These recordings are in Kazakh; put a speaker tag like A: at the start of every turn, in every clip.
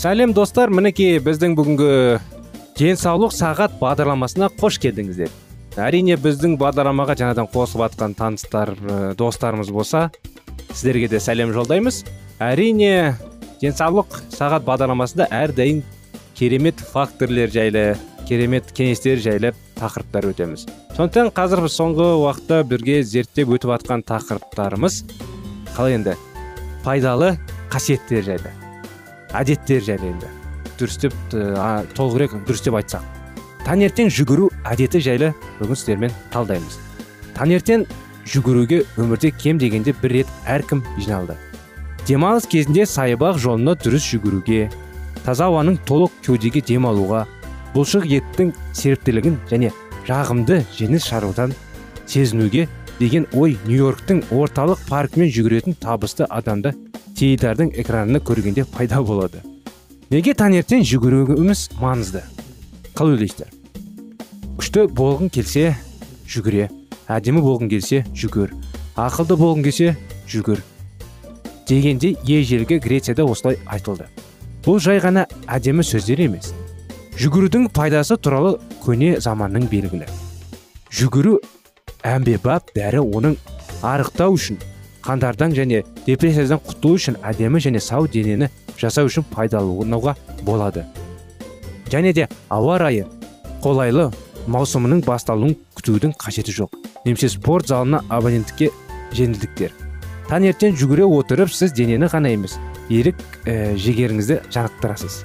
A: Сәлем достар. Мінекей біздің бүгінгі денсаулық сағат бағдарламасына қош келдіңіздер. Әрине біздің бағдарламаға жаңадан қосылып жатқан таныстар достарымыз болса сіздерге де сәлем жолдаймыз. Әрине денсаулық сағат бағдарламасында әрдайым керемет факторлер жайлы керемет кеңестер жайлы тақырыптар өтеміз. Сондықтан қазір біз соңғы уақытта бірге зерттеп өтіп жатқан тақырыптарымыз қалай енді? Пайдалы қасиеттер жайлы. Әдеттер жайлы енді. Дұрыстеп толығырақ дұрыстеп айтсақ. Таңертең жүгіру әдеті жайлы бүгін сіздермен талдаймыз. Таңертең жүгіруге өмірде кем дегенде бір рет әркім жиналды. Демалыс кезінде саябақ жолына дұрыс жүгіруге таза ауаның толық кеудеге дем алуға бұлшық еттің серіктілігін және жағымды жеңіс шарудан сезінуге деген ой нью йорктың орталық паркімен жүгіретін табысты адамды теледидардың экранына көргенде пайда болады. Неге таңертең жүгіруіміз маңызды? Қалай ойлайсыздар күшті болғың келсе жүгіре әдемі болғың келсе жүгір ақылды болғың келсе жүгір дегенде ежелгі грецияда осылай айтылды. Бұл жай ғана әдемі сөздер емес. Жүгірудің пайдасы туралы көне заманның белгілі. Жүгіру әмбебап дәрі оның арықтау үшін қандардан және депрессиядан құтылу үшін әдемі және сау денені жасау үшін пайдалануға болады. Және де ауа райы қолайлы маусымының басталуын күтудің қажеті жоқ. Немесе спорт залына абоненттікке жеңілдіктер. Таңертең жүгіре отырып сіз денені ғана емес ерік ә, жігеріңізді жарықтырасыз.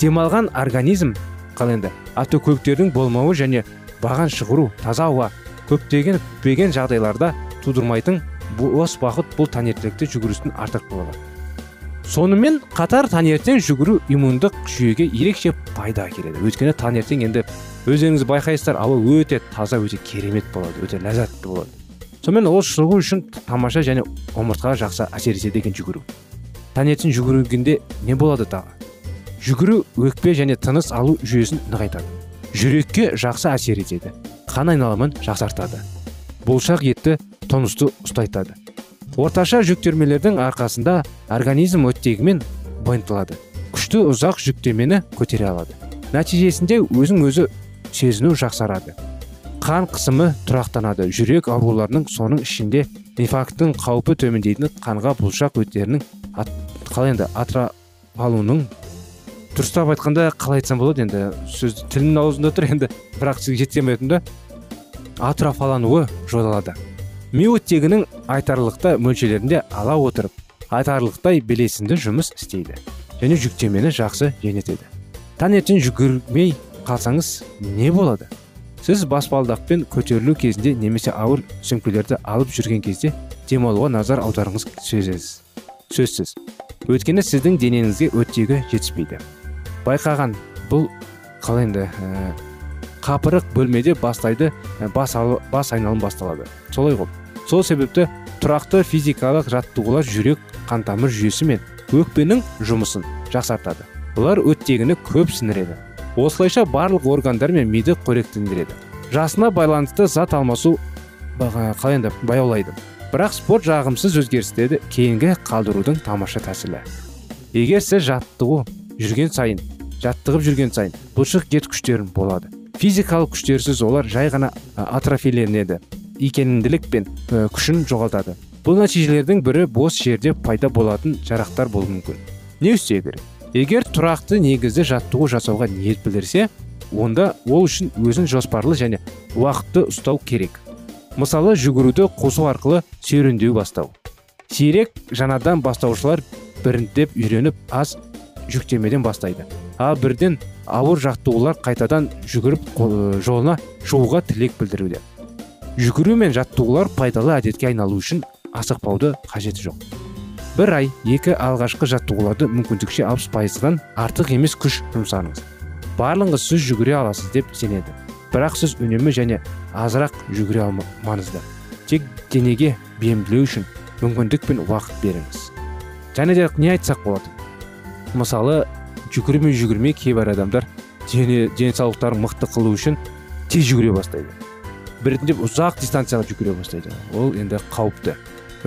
A: Демалған организм қалай енді автокөліктердің болмауы және баған шығару таза ауа көптеген күтпеген жағдайларда тудырмайтын бос уақыт бұл таңертеңгілікте жүгірістің артықшылығы. Сонымен қатар таңертең жүгіру иммундық жүйеге ерекше пайда әкеледі. Өйткені таңертең енді өздеріңіз байқайсыздар ауа өте таза өте керемет болады өте ләззатты болады. Сонымен ол шығу үшін тамаша және омыртқаға жақсы әсер етеді екен жүгіру. Таңертең жүгіргенде не болады тағы? Жүгіру өкпе және тыныс алу жүйесін нығайтады. Жүрекке жақсы әсер етеді. Қан айналымын жақсартады. Бұлшақ етті тонусты ұстайтады. Орташа жүктемелердің арқасында организм оттегімен байытылады күшті ұзақ жүктемені көтере алады. Нәтижесінде өзін өзі сезіну жақсарады. Қан қысымы тұрақтанады. Жүрек ауруларының соның ішінде инфаркттың қаупі төмендейтін қанға бұлшақ өттерінің қалай енді атырапалуының дұрыстап айтқанда қалай айтсам болады енді сөз тілімнің аузында тұр енді бірақ сізге жеткіземін да атрофалануы жойылады. Ми оттегінің айтарлықтай мөлшерінде ала отырып айтарлықтай белесінді жұмыс істейді және жүктемені жақсы жеңетеді таңертең жүгірмей қалсаңыз не болады? Сіз баспалдақпен көтерілу кезінде немесе ауыр сөмкелерді алып жүрген кезде демалуға назар аударыңыз сөзсіз сөзсіз. Өйткені сіздің денеңізге оттегі жетіспейді. Байқаған бұл қалай енді қапырық бөлмеде бастайды бас, бас айналым басталады. Солай ғой. Сол себепті тұрақты физикалық жаттығулар жүрек қантамыр жүйесі мен өкпенің жұмысын жақсартады. Бұлар өттегіні көп сіңіреді. Осылайша барлық органдар мен миды қоректендіреді. Жасына байланысты зат алмасу қалай енді баяулайды. Бірақ спорт жағымсыз өзгерістерді кейінгі қалдырудың тамаша тәсілі. Егер сіз жаттығу жүрген сайын жаттығып жүрген сайын бұлшық ет күштерін болады. Физикалық күштерсіз олар жай ғана атрофиленеді икемділік пен ә, күшін жоғалтады. Бұл нәтижелердің бірі бос жерде пайда болатын жарақтар болуы мүмкін. Не істеу керек егер тұрақты негізді жаттығу жасауға ниет білдірсе онда ол үшін өзін жоспарлы және уақытты ұстау керек. Мысалы жүгіруді қосу арқылы серуендеу бастау. Сирек жаңадан бастаушылар біріндеп үйреніп аз жүктемеден бастайды. Ал бірден ауыр жаттығулар қайтадан жүгіріп жолына шығуға тілек білдіруде. Жүгіру мен жаттығулар пайдалы әдетке айналу үшін асықпауды қажеті жоқ. бір ай екі алғашқы жаттығуларды мүмкіндікше алпыс пайыздан артық емес күш жұмсаңыз. Барлығы сіз жүгіре аласыз деп сенеді. Бірақ сіз үнемі және азырақ жүгіре алма маңызды тек денеге бейімділеу үшін мүмкіндік пен уақыт беріңіз. Және де не айтсақ болады? Мысалы жүгірмей жүгірмей кейбір адамдар дене денсаулықтарын мықты қылу үшін тез жүгіре бастайды. Біртіндеп ұзақ дистанцияға жүгіре бастайды. Ол енді қауіпті.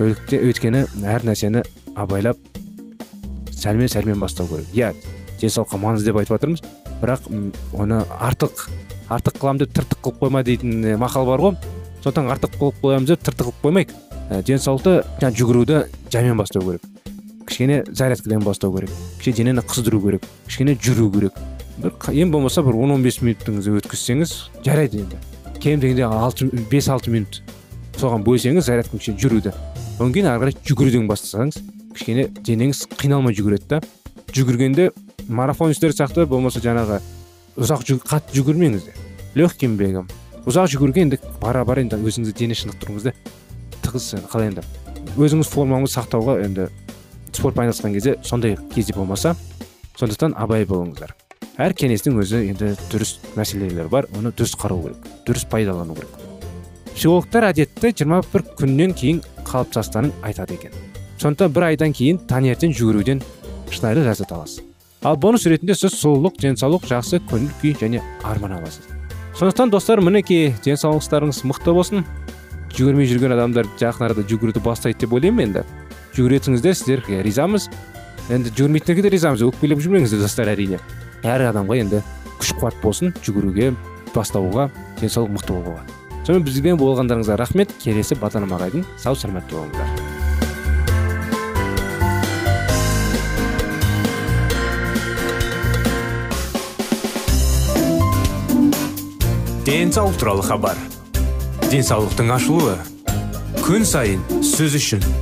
A: Өйтке- өйткені әр нәрсені абайлап сәлмен сәлмен бастау керек. Иә денсаулыққа маңызды деп айтып жатырмыз бірақ оны артық артық қыламын деп тыртық қылып қойма дейтін мақал бар ғой. Сондықтан артық қылып қоямыз деп тыртық қылып қоймайық денсаулықты жүгіруді жаймен бастау керек. Кішкене зарядкадан бастау керек кішкене денені қыздыру керек кішкене жүру керек. Бір ең болмаса бір 10-15 минутыңызды өткізсеңіз жарайды енді. Кем дегенде 5-6 минут соған бөлсеңіз зарядка кішкене жүруді. Одан кейін ары қарай жүгіруден бастасаңыз кішкене денеңіз қиналмай жүгіреді да. Жүгіргенде марафонистер сияқты болмаса жаңағы ұзақ жүг, қатты жүгірмеңіздер легким бегом ұзақ жүгіруге енді бара бара енді өзіңізді дене шынықтыруыңызды тығыз қалай енді? Өзіңіз формаңызды сақтауға енді спортпен айналысқан кезде сондай кезде болмаса сондықтан абай болыңыздар. Әр кеңестің өзі енді дұрыс мәселелері бар оны дұрыс қарау керек дұрыс пайдалану керек. Психологтар әдетті 21 күннен кейін қалыптасқанын айтады екен. Сондықтан бір айдан кейін таңертең жүгіруден шынайы ләззат аласыз. Ал бонус ретінде сіз сұлулық денсаулық жақсы көңіл күй және арман аласыз. Сондықтан достар мінекей денсаулықтарыңыз мықты болсын. Жүгірмей жүрген адамдар жақын арада жүгіруді бастайды деп ойлаймын енді. Жүгіретіңіздер сіздерге ризамыз. Енді жүгірмейтіндерге де ризамыз. Өкпелеп жүрмеңіздер достар әрине. Әр адамға енді күш қуат болсын жүгіруге бастауға денсаулық мықты болуға. Сонымен бізбен болғандарыңызға рахмет. Келесі бағдарламаға дейін сау саламатты болыңыздар
B: денсаулық туралы хабар. Денсаулықтың ашылуы. Күн сайын сөз үшін.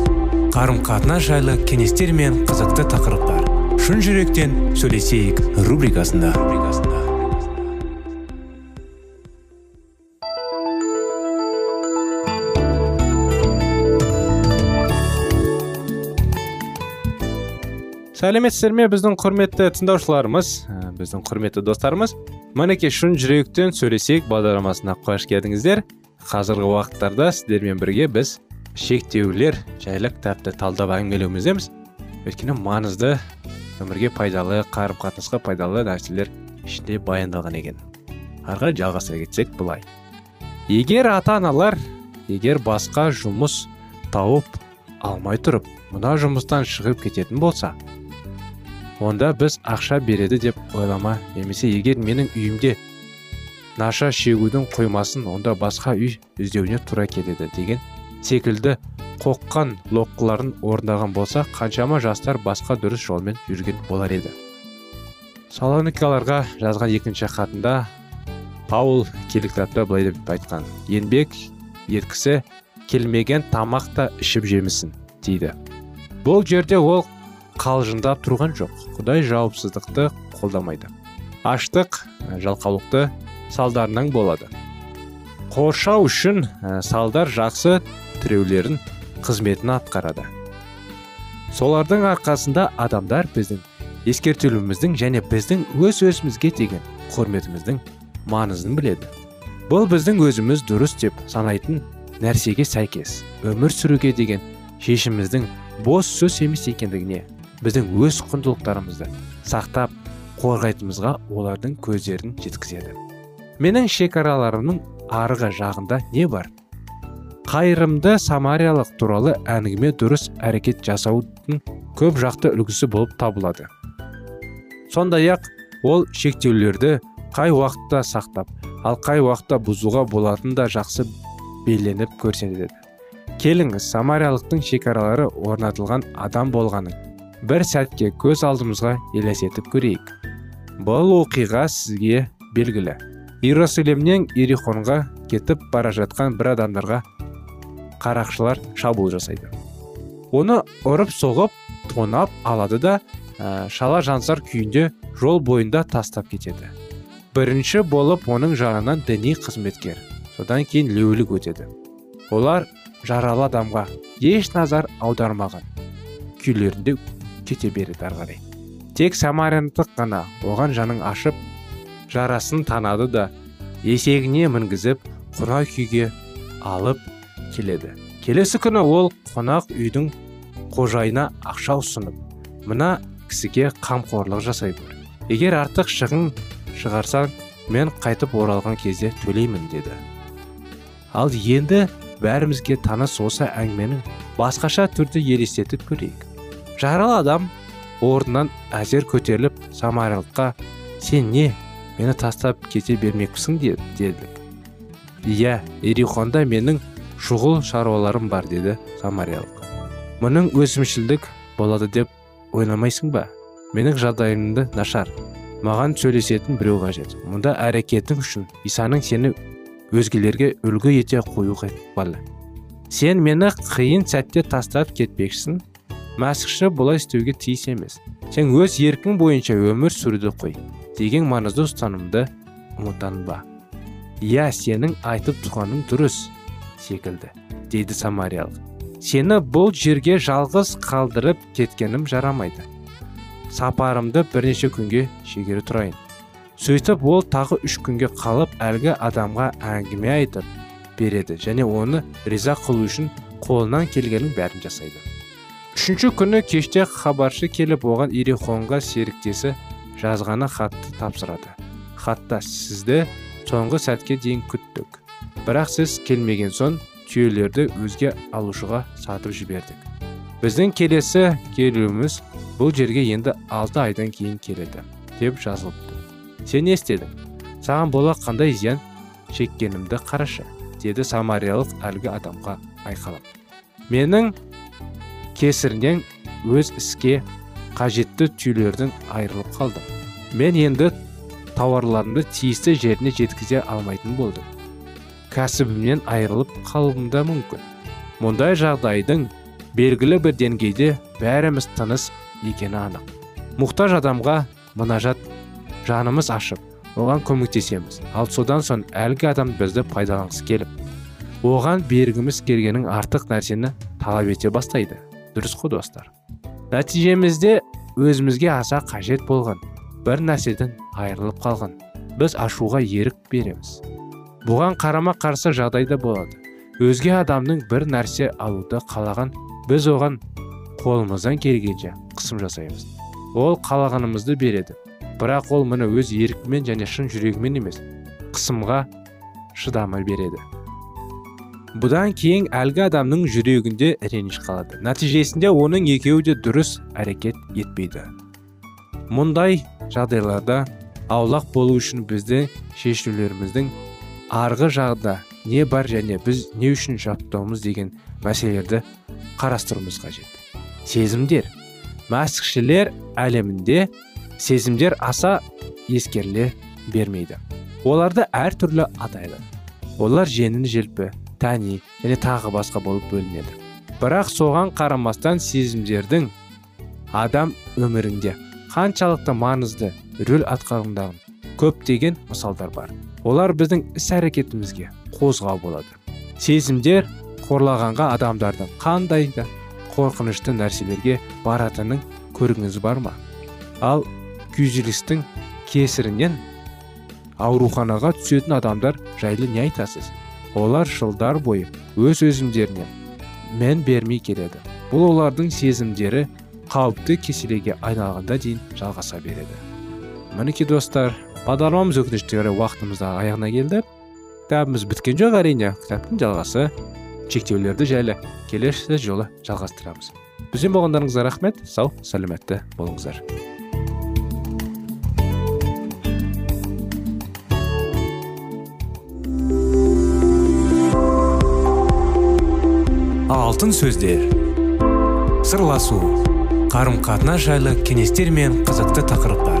B: Қарым қатынас жайлы кеңестер мен қызықты тақырыптар. Шын жүректен сөйлесейік рубрикасында.
A: Сәлеметсіздер ме біздің құрметті тыңдаушыларымыз? Ә, біздің құрметті достарымыз мінекей шын жүректен сөйлесейік бағдарламасына қош келдіңіздер. Қазіргі уақыттарда сіздермен бірге біз шектеулер жайлы кітапты талдап әңгімелеуміздеміз өйткені маңызды өмірге пайдалы қарым қатынасқа пайдалы нәрселер ішінде баяндалған екен ары қарай жалғастыра кетсек былай егер ата аналар егер басқа жұмыс тауып алмай тұрып мына жұмыстан шығып кететін болса онда біз ақша береді деп ойлама немесе егер менің үйімде наша шегудің қоймасын онда басқа үй іздеуіне тура келеді деген секілді қоққан лоққыларын орындаған болса қаншама жастар басқа дұрыс жолмен жүрген болар еді. Салоникаларға жазған екінші хатында паул келіктапта былай деп айтқан еңбек еткісі келмеген тамақ та ішіп жемісін дейді. Бұл жерде ол қалжыңдап тұрған жоқ. Құдай жауапсыздықты қолдамайды. Аштық жалқаулықты салдарынан болады. Қоршау үшін салдар жақсы тіреулерін қызметін атқарады. Солардың арқасында адамдар біздің ескертілуіміздің және біздің өз өзімізге деген құрметіміздің маңызын біледі. Бұл біздің өзіміз дұрыс деп санайтын нәрсеге сәйкес өмір сүруге деген шешіміміздің бос сөз емес екендігіне біздің өз құндылықтарымызды сақтап қорғайтынымызға олардың көздерін жеткізеді. Менің шекараларымның арғы жағында не бар? Қайырымды самариялық туралы әңгіме дұрыс әрекет жасаудың көп жақты үлгісі болып табылады. Сондай ақ ол шектеулерді қай уақытта сақтап ал қай уақытта бұзуға болатынын да жақсы белгіленіп көрсетеді. Келіңіз самариялықтың шекаралары орнатылған адам болғанын бір сәтке көз алдымызға елестетіп көрейік. Бұл оқиға сізге белгілі. Иерусалимнен ирихонға кетіп бара жатқан бір адамдарға қарақшылар шабуыл жасайды. Оны ұрып соғып тонап алады да ә, шала жансар күйінде жол бойында тастап кетеді. Бірінші болып оның жағынан діни қызметкер содан кейін леулік өтеді. Олар жаралы адамға еш назар аудармаған. Күйлерінде кете береді ары қарай. Тек самаряндық қана оған жаның ашып жарасын танады да есегіне мінгізіп қонақ күйге алып келеді. Келесі күні ол қонақ үйдің қожайына ақша ұсынып мына кісіге қамқорлық жасай гөр егер артық шығын шығарсаң мен қайтып оралған кезде төлеймін деді. Ал енді бәрімізге таныс осы әңгіменің басқаша түрде елестетіп көрейік. Жаралы адам орнынан әзер көтеріліп самарилыққа сен не? Мені тастап кете бермекпісің деді иә ерихонда менің шұғыл шаруаларым бар деді самариялық. Мұның өсімшілдік болады деп ойламайсың ба? Менің жағдайымды нашар. Маған сөйлесетін біреу қажет. Мұнда әрекетің үшін исаның сені өзгелерге үлгі ете қою ықпалы сен мені қиын сәтте тастап кетпекшісің. Мәсіхші бұлай істеуге тиіс емес. Сен өз еркің бойынша өмір сүруді қой. Деген маңызды ұстанымды ұмытанба. Иә сенің айтып тұрғаның дұрыс. Секілді дейді самариялық. Сені бұл жерге жалғыз қалдырып кеткенім жарамайды. Сапарымды бірнеше күнге шегере тұрайын. Сөйтіп ол тағы үш күнге қалып әлгі адамға әңгіме айтып береді және оны риза қылу үшін қолынан келгеннің бәрін жасайды. Үшінші күні кеште хабаршы келіп оған ирихонға серіктесі жазғаны хатты тапсырады. Хатта сізді соңғы сәтке дейін күттік бірақ сіз келмеген соң түйелерді өзге алушыға сатып жібердік. Біздің келесі келуіміз бұл жерге енді алты айдан кейін келеді деп жазылыпты. Сен не істедің? Саған бола қандай зиян шеккенімді қарашы деді самариялық әлгі адамға айқалап менің кесірінен өз іске қажетті түйелерден айырылып қалдым. Мен енді тауарларымды тиісті жеріне жеткізе алмайтын болдым. Кәсібімнен айырылып қалуым да мүмкін. Мұндай жағдайдың белгілі бір деңгейде бәріміз тыныс екені анық. Мұқтаж адамға мұнажат жанымыз ашып оған көмектесеміз. Ал содан соң әлгі адам бізді пайдаланғысы келіп оған бергіміз келгенің артық нәрсені талап ете бастайды. Дұрыс қой достар. Нәтижемізде өзімізге аса қажет болған бір нәрседен айырылып қалған. Біз ашуға ерік береміз. Бұған қарама қарсы жағдайда болады. Өзге адамның бір нәрсе алуды қалаған біз оған қолымыздан келгенше қысым жасаймыз. Ол қалағанымызды береді. Бірақ ол мұны өз еркімен және шын жүрегімен емес қысымға шыдамай береді. Бұдан кейін әлгі адамның жүрегінде реніш қалады. Нәтижесінде оның екеуі де дұрыс әрекет етпейді. Мұндай жағдайларда аулақ болу үшін бізді шешулеріміздің арғы жағда не бар және біз не үшін жаттауымыз деген мәселелерді қарастыруымыз қажет. Сезімдер. Мәсіхшілер әлемінде сезімдер аса ескеріле бермейді. Оларды әртүрлі атайды. Олар жеңіл желпі тәни және тағы басқа болып бөлінеді. Бірақ соған қарамастан сезімдердің адам өмірінде қаншалықты маңызды рөл атқаруындағы көптеген мысалдар бар. Олар біздің іс әрекетімізге қозғау болады. Сезімдер қорлағанға адамдардың қандай да қорқынышты нәрселерге баратынын көргіңіз бар ма? Ал күйзелістің кесірінен ауруханаға түсетін адамдар жайлы не айтасыз? Олар жылдар бойы өз өзімдеріне мән бермей келеді. Бұл олардың сезімдері қауіпті кеселеге айналғанда дейін жалғаса береді. Мінекей достар бағдарламамыз өкінішке уақытымыз да аяғына келді кітабымыз біткен жоқ әрине кітаптың жалғасы шектеулерді жайлы келесі жолы жалғастырамыз бізбен болғандарыңызға рахмет сау сәлеметті болыңыздар
B: алтын сөздер сырласу қарым қатынас жайлы кеңестер мен қызықты тақырыптар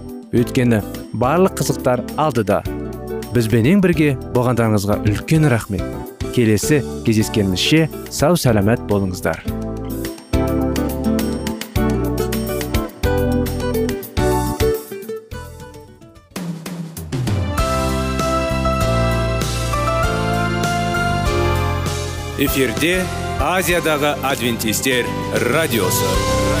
A: Өйткені барлық қызықтар алдыда. Бізбенен бірге болғандарыңызға үлкен рахмет. Келесі кездескенімізше сау сәлемет болыңыздар.
B: Эфирде азиядағы адвентистер радиосы.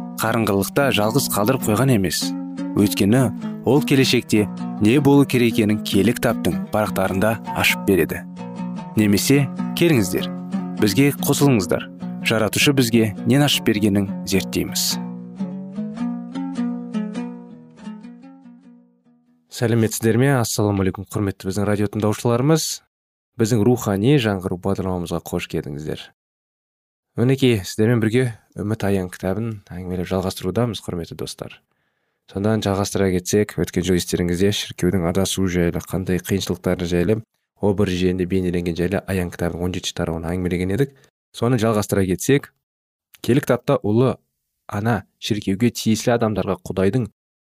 A: қарыңғылықта жалғыз қалдырып қойған емес. Өйткені ол келешекте не болу керек екенін кітаптың парақтарында ашып береді. Немесе келіңіздер бізге қосылыңыздар. Жаратушы бізге нен ашып бергенін зерттейміз. Сәлеметсіздер ме? Ассалаумағалейкум құрметті біздің радио тыңдаушыларымыз біздің рухани жаңғыру бағдарламамызға қош келдіңіздер.
B: Мінекей сіздермен бірге үміт аян кітабын әңгімелеп жалғастырудамыз құрметті достар. Содан жалғастыра кетсек өткен жолы естеріңізде шіркеудің адасуы жайлы қандай қиыншылықтары жайлы образ жиенде бейнеленген жайлы аян кітабының он жетінші тарауын әңгімелеген едік. Соны жалғастыра кетсек келі кітапта ұлы ана шіркеуге тиесілі адамдарға құдайдың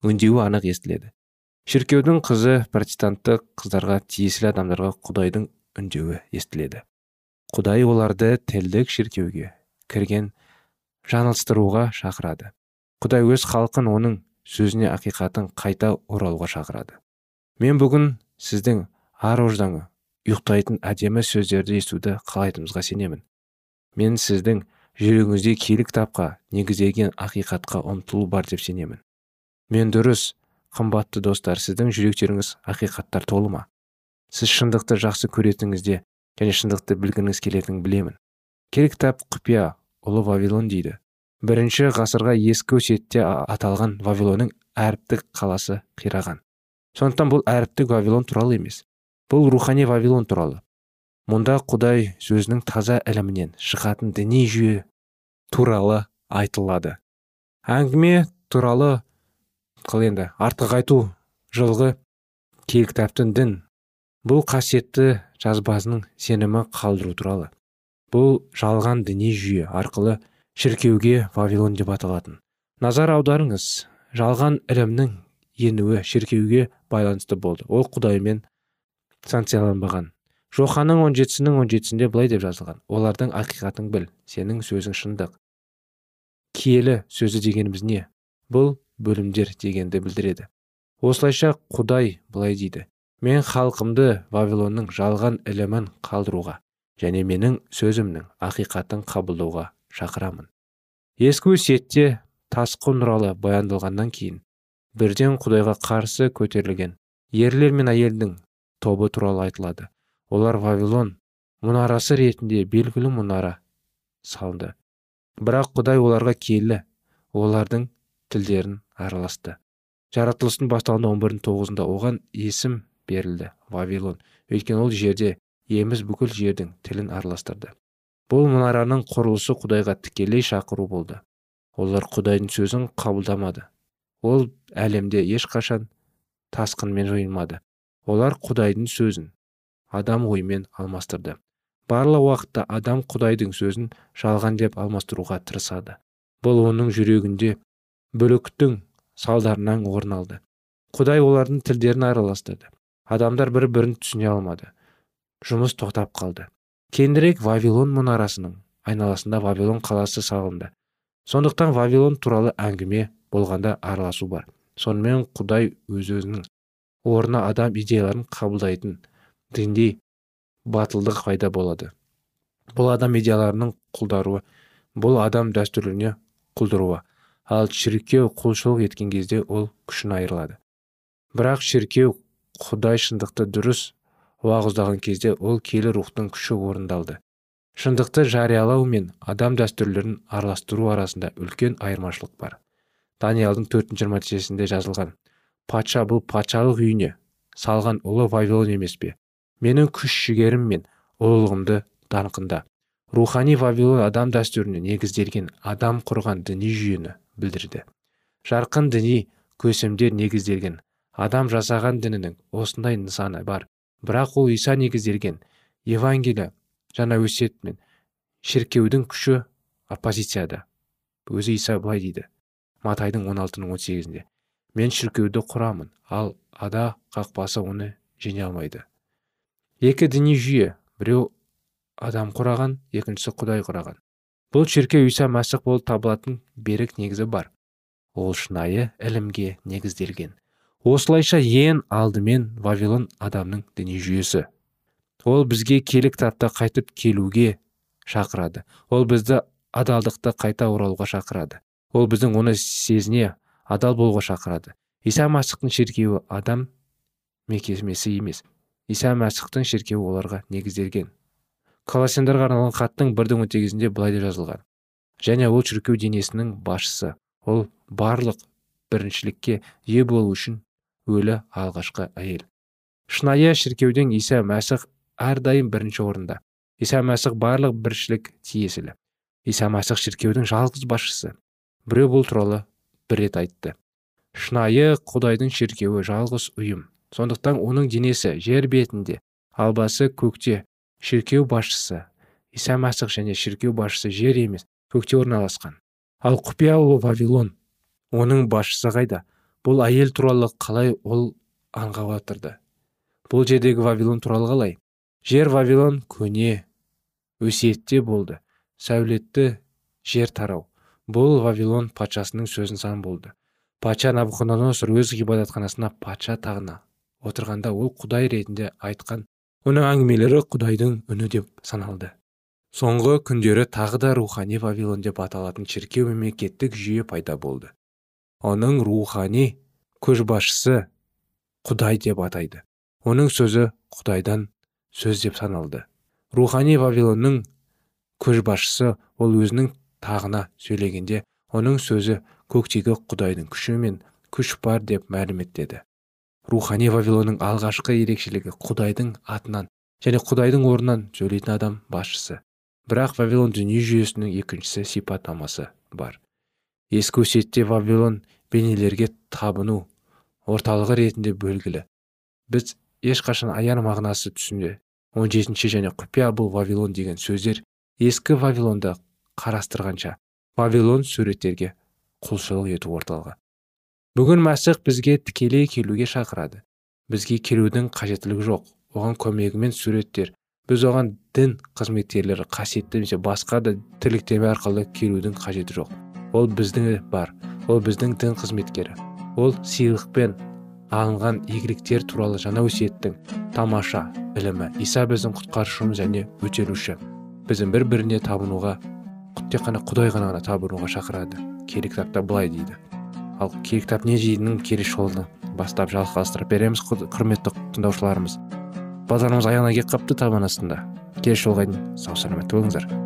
B: үндеуі анық естіледі. Шіркеудің қызы протестанттық қыздарға тиесілі адамдарға құдайдың үндеуі естіледі. Құдай оларды тілдік шіркеуге кірген жаңылыстыруға шақырады. Құдай өз халқын оның сөзіне ақиқатын қайта оралуға шақырады. Мен бүгін сіздің ар ождаңы ұйықтайтын әдемі сөздерді естуді қалайтынымызға сенемін. Мен сіздің жүрегіңізде киелі кітапқа негізделген ақиқатқа ұмтылу бар деп сенемін. Мен дұрыс қымбатты достар сіздің жүректеріңіз ақиқаттар толы ма? Сіз шындықты жақсы көретініңізде және шындықты білгіңіз келетінін білемін. Керек кітап құпия ұлы вавилон дейді. Бірінші ғасырға ескі өсиетте аталған вавилонның әріптік қаласы қираған. Сондықтан бұл әріптік вавилон туралы емес бұл рухани вавилон туралы. Мұнда құдай сөзінің таза ілімінен шығатын діни жүйе туралы айтылады. Әңгіме туралы қыл енді артық айту жылғы киелі дін. Бұл қасиетті жазбасының сенімі қалдыру туралы. Бұл жалған діни жүйе арқылы шіркеуге вавилон деп аталатын. Назар аударыңыз. Жалған ілімнің енуі шіркеуге байланысты болды. Ол құдаймен санкцияланбаған. Жетісінің он жетісінде былай деп жазылған. Олардың ақиқатын біл сенің сөзің шындық. Киелі сөзі дегеніміз не? Бұл бөлімдер дегенді білдіреді. Осылайша құдай былай дейді. Мен халқымды вавилонның жалған ілімін қалдыруға және менің сөзімнің ақиқатын қабылдауға шақырамын. Ескі өсиетте тасқын туралы баяндалғаннан кейін бірден құдайға қарсы көтерілген ерлер мен әйелдің тобы туралы айтылады. Олар вавилон мұнарасы ретінде белгілі мұнара салды бірақ құдай оларға келі олардың тілдерін араласты. Жаратылыстың басталуында он бірдің тоғызында оған есім берілді. Вавилон. Өйткені ол жерде еміз бүкіл жердің тілін араластырды. Бұл мұнараның құрылысы құдайға тікелей шақыру болды. Олар құдайдың сөзін қабылдамады. Ол әлемде ешқашан тасқынмен жойылмады. Олар құдайдың сөзін адам ойымен алмастырды. Барлық уақытта адам құдайдың сөзін жалған деп алмастыруға тырысады. Бұл оның жүрегінде бүліктің салдарынан орын алды. Құдай олардың тілдерін араластырды. Адамдар бір бірін түсіне алмады. Жұмыс тоқтап қалды. Кейінірек вавилон мұнарасының айналасында вавилон қаласы салынды. Сондықтан вавилон туралы әңгіме болғанда араласу бар. Сонымен құдай өз өзінің орнына адам идеяларын қабылдайтын дінде батылдық пайда болады. Бұл адам идеяларының құлдаруы бұл адам дәстүріне құлдыруы. Ал шіркеу құлшылық еткен кезде ол күшін айырылады. Бірақ шіркеу құдай шындықты дұрыс уағыздаған кезде ол келі рухтың күші орындалды. Шындықты жариялау мен адам дәстүрлерін араластыру арасында үлкен айырмашылық бар. Даниялдың төртінші жиырма жазылған патша бұл патшалық үйіне салған ұлы вавилон емес пе? Менің күш жігерім мен ұлылығымды даңқында. Рухани вавилон адам дәстүріне негізделген адам құрған діни жүйені білдірді. Жарқын діни көсемдер негізделген адам жасаған дінінің осындай нысаны бар. Бірақ ол иса негізделген. Евангелие жаңа өсиет мен шіркеудің күші оппозицияда. Өзі иса былай дейді. Матайдың 16-ның 18-інде мен шіркеуді құрамын ал ада қақпасы оны жеңе алмайды екі діни жүйе. Біреу адам құраған екіншісі құдай құраған. Бұл шіркеу иса мәсіх болып табылатын берік негізі бар. Ол шынайы ілімге негізделген. Осылайша ең алдымен вавилон адамның діни жүйесі. Ол бізге келі кітапта қайтып келуге шақырады. Ол бізді адалдықты қайта оралуға шақырады. Ол біздің оны сезіне адал болуға шақырады. Иса мәсіхтің шіркеуі адам мекемесі емес. Иса мәсіхтің шіркеуі оларға негізделген. Колоссяндарға арналған хаттың бірдің он сегізінде былай деп жазылған. Және ол шіркеу денесінің басшысы. Ол барлық біріншілікке ие болу үшін өлі алғашқы әйел. Шынайы шіркеудің иса мәсіх әрдайым бірінші орында. Иса мәсіх барлық біршілік тиесілі.
A: Иса мәсіх шіркеудің жалғыз басшысы. Біреу бұл туралы бір рет айтты. Шынайы құдайдың шіркеуі жалғыз ұйым. Сондықтан оның денесі жер бетінде ал басы көкте шіркеу басшысы иса мәсіх және шіркеу басшысы жер емес көкте орналасқан. Ал құпия ұлы вавилон оның басшысы қайда? Бұл әйел туралы қалай ол аңға батырды бұл жердегі вавилон туралы қалай? Жер вавилон көне өсиетте болды. Сәулетті жер тарау. Бұл вавилон патшасының сөзін сан болды. Патша навуходоносор өз ғибадатханасына патша тағына отырғанда ол құдай ретінде айтқан оның әңгімелері құдайдың үні деп саналды. Соңғы күндері тағы да рухани вавилон деп аталатын шіркеу мемлекеттік жүйе пайда болды. Оның рухани көшбасшысы құдай деп атайды. Оның сөзі құдайдан сөз деп саналды. Рухани вавилонның көшбасшысы ол өзінің тағына сөйлегенде оның сөзі көктегі құдайдың күші мен күш бар деп мәлім етеді рухани вавилонның алғашқы ерекшелігі құдайдың атынан және құдайдың орнынан сөйлейтін адам басшысы. Бірақ вавилон дүние жүйесінің екіншісі сипаттамасы бар. Ескі өсиетте вавилон бейнелерге табыну орталығы ретінде белгілі біз ешқашан аян мағынасы түсінде 17 және құпия бұл вавилон деген сөздер ескі вавилонды қарастырғанша вавилон суреттерге құлшылық ету орталығы. Бүгін мәсіх бізге тікелей келуге шақырады. Бізге келудің қажеттілігі жоқ. Оған көмегімен суреттер біз оған дін қызметкерлері қасиетті немесе басқа да тірліктеме арқылы келудің қажеті жоқ. Ол біздің бар. Ол біздің дін қызметкері. Ол сыйлықпен алынған игіліктер туралы жаңа өсиеттің тамаша ілімі иса біздің құтқарушымыз және өтелуші біздің бір біріне табынуға тек қана құдай ғана табынуға шақырады. Киелі кітапта былай дейді. Ал киелі кітап не дейтінін келесі жолы бастап жалғастырып береміз құрметті тыңдаушыларымыз. Аяғына келіп қапты табан астында келесі жолға дейін сау болыңыздар.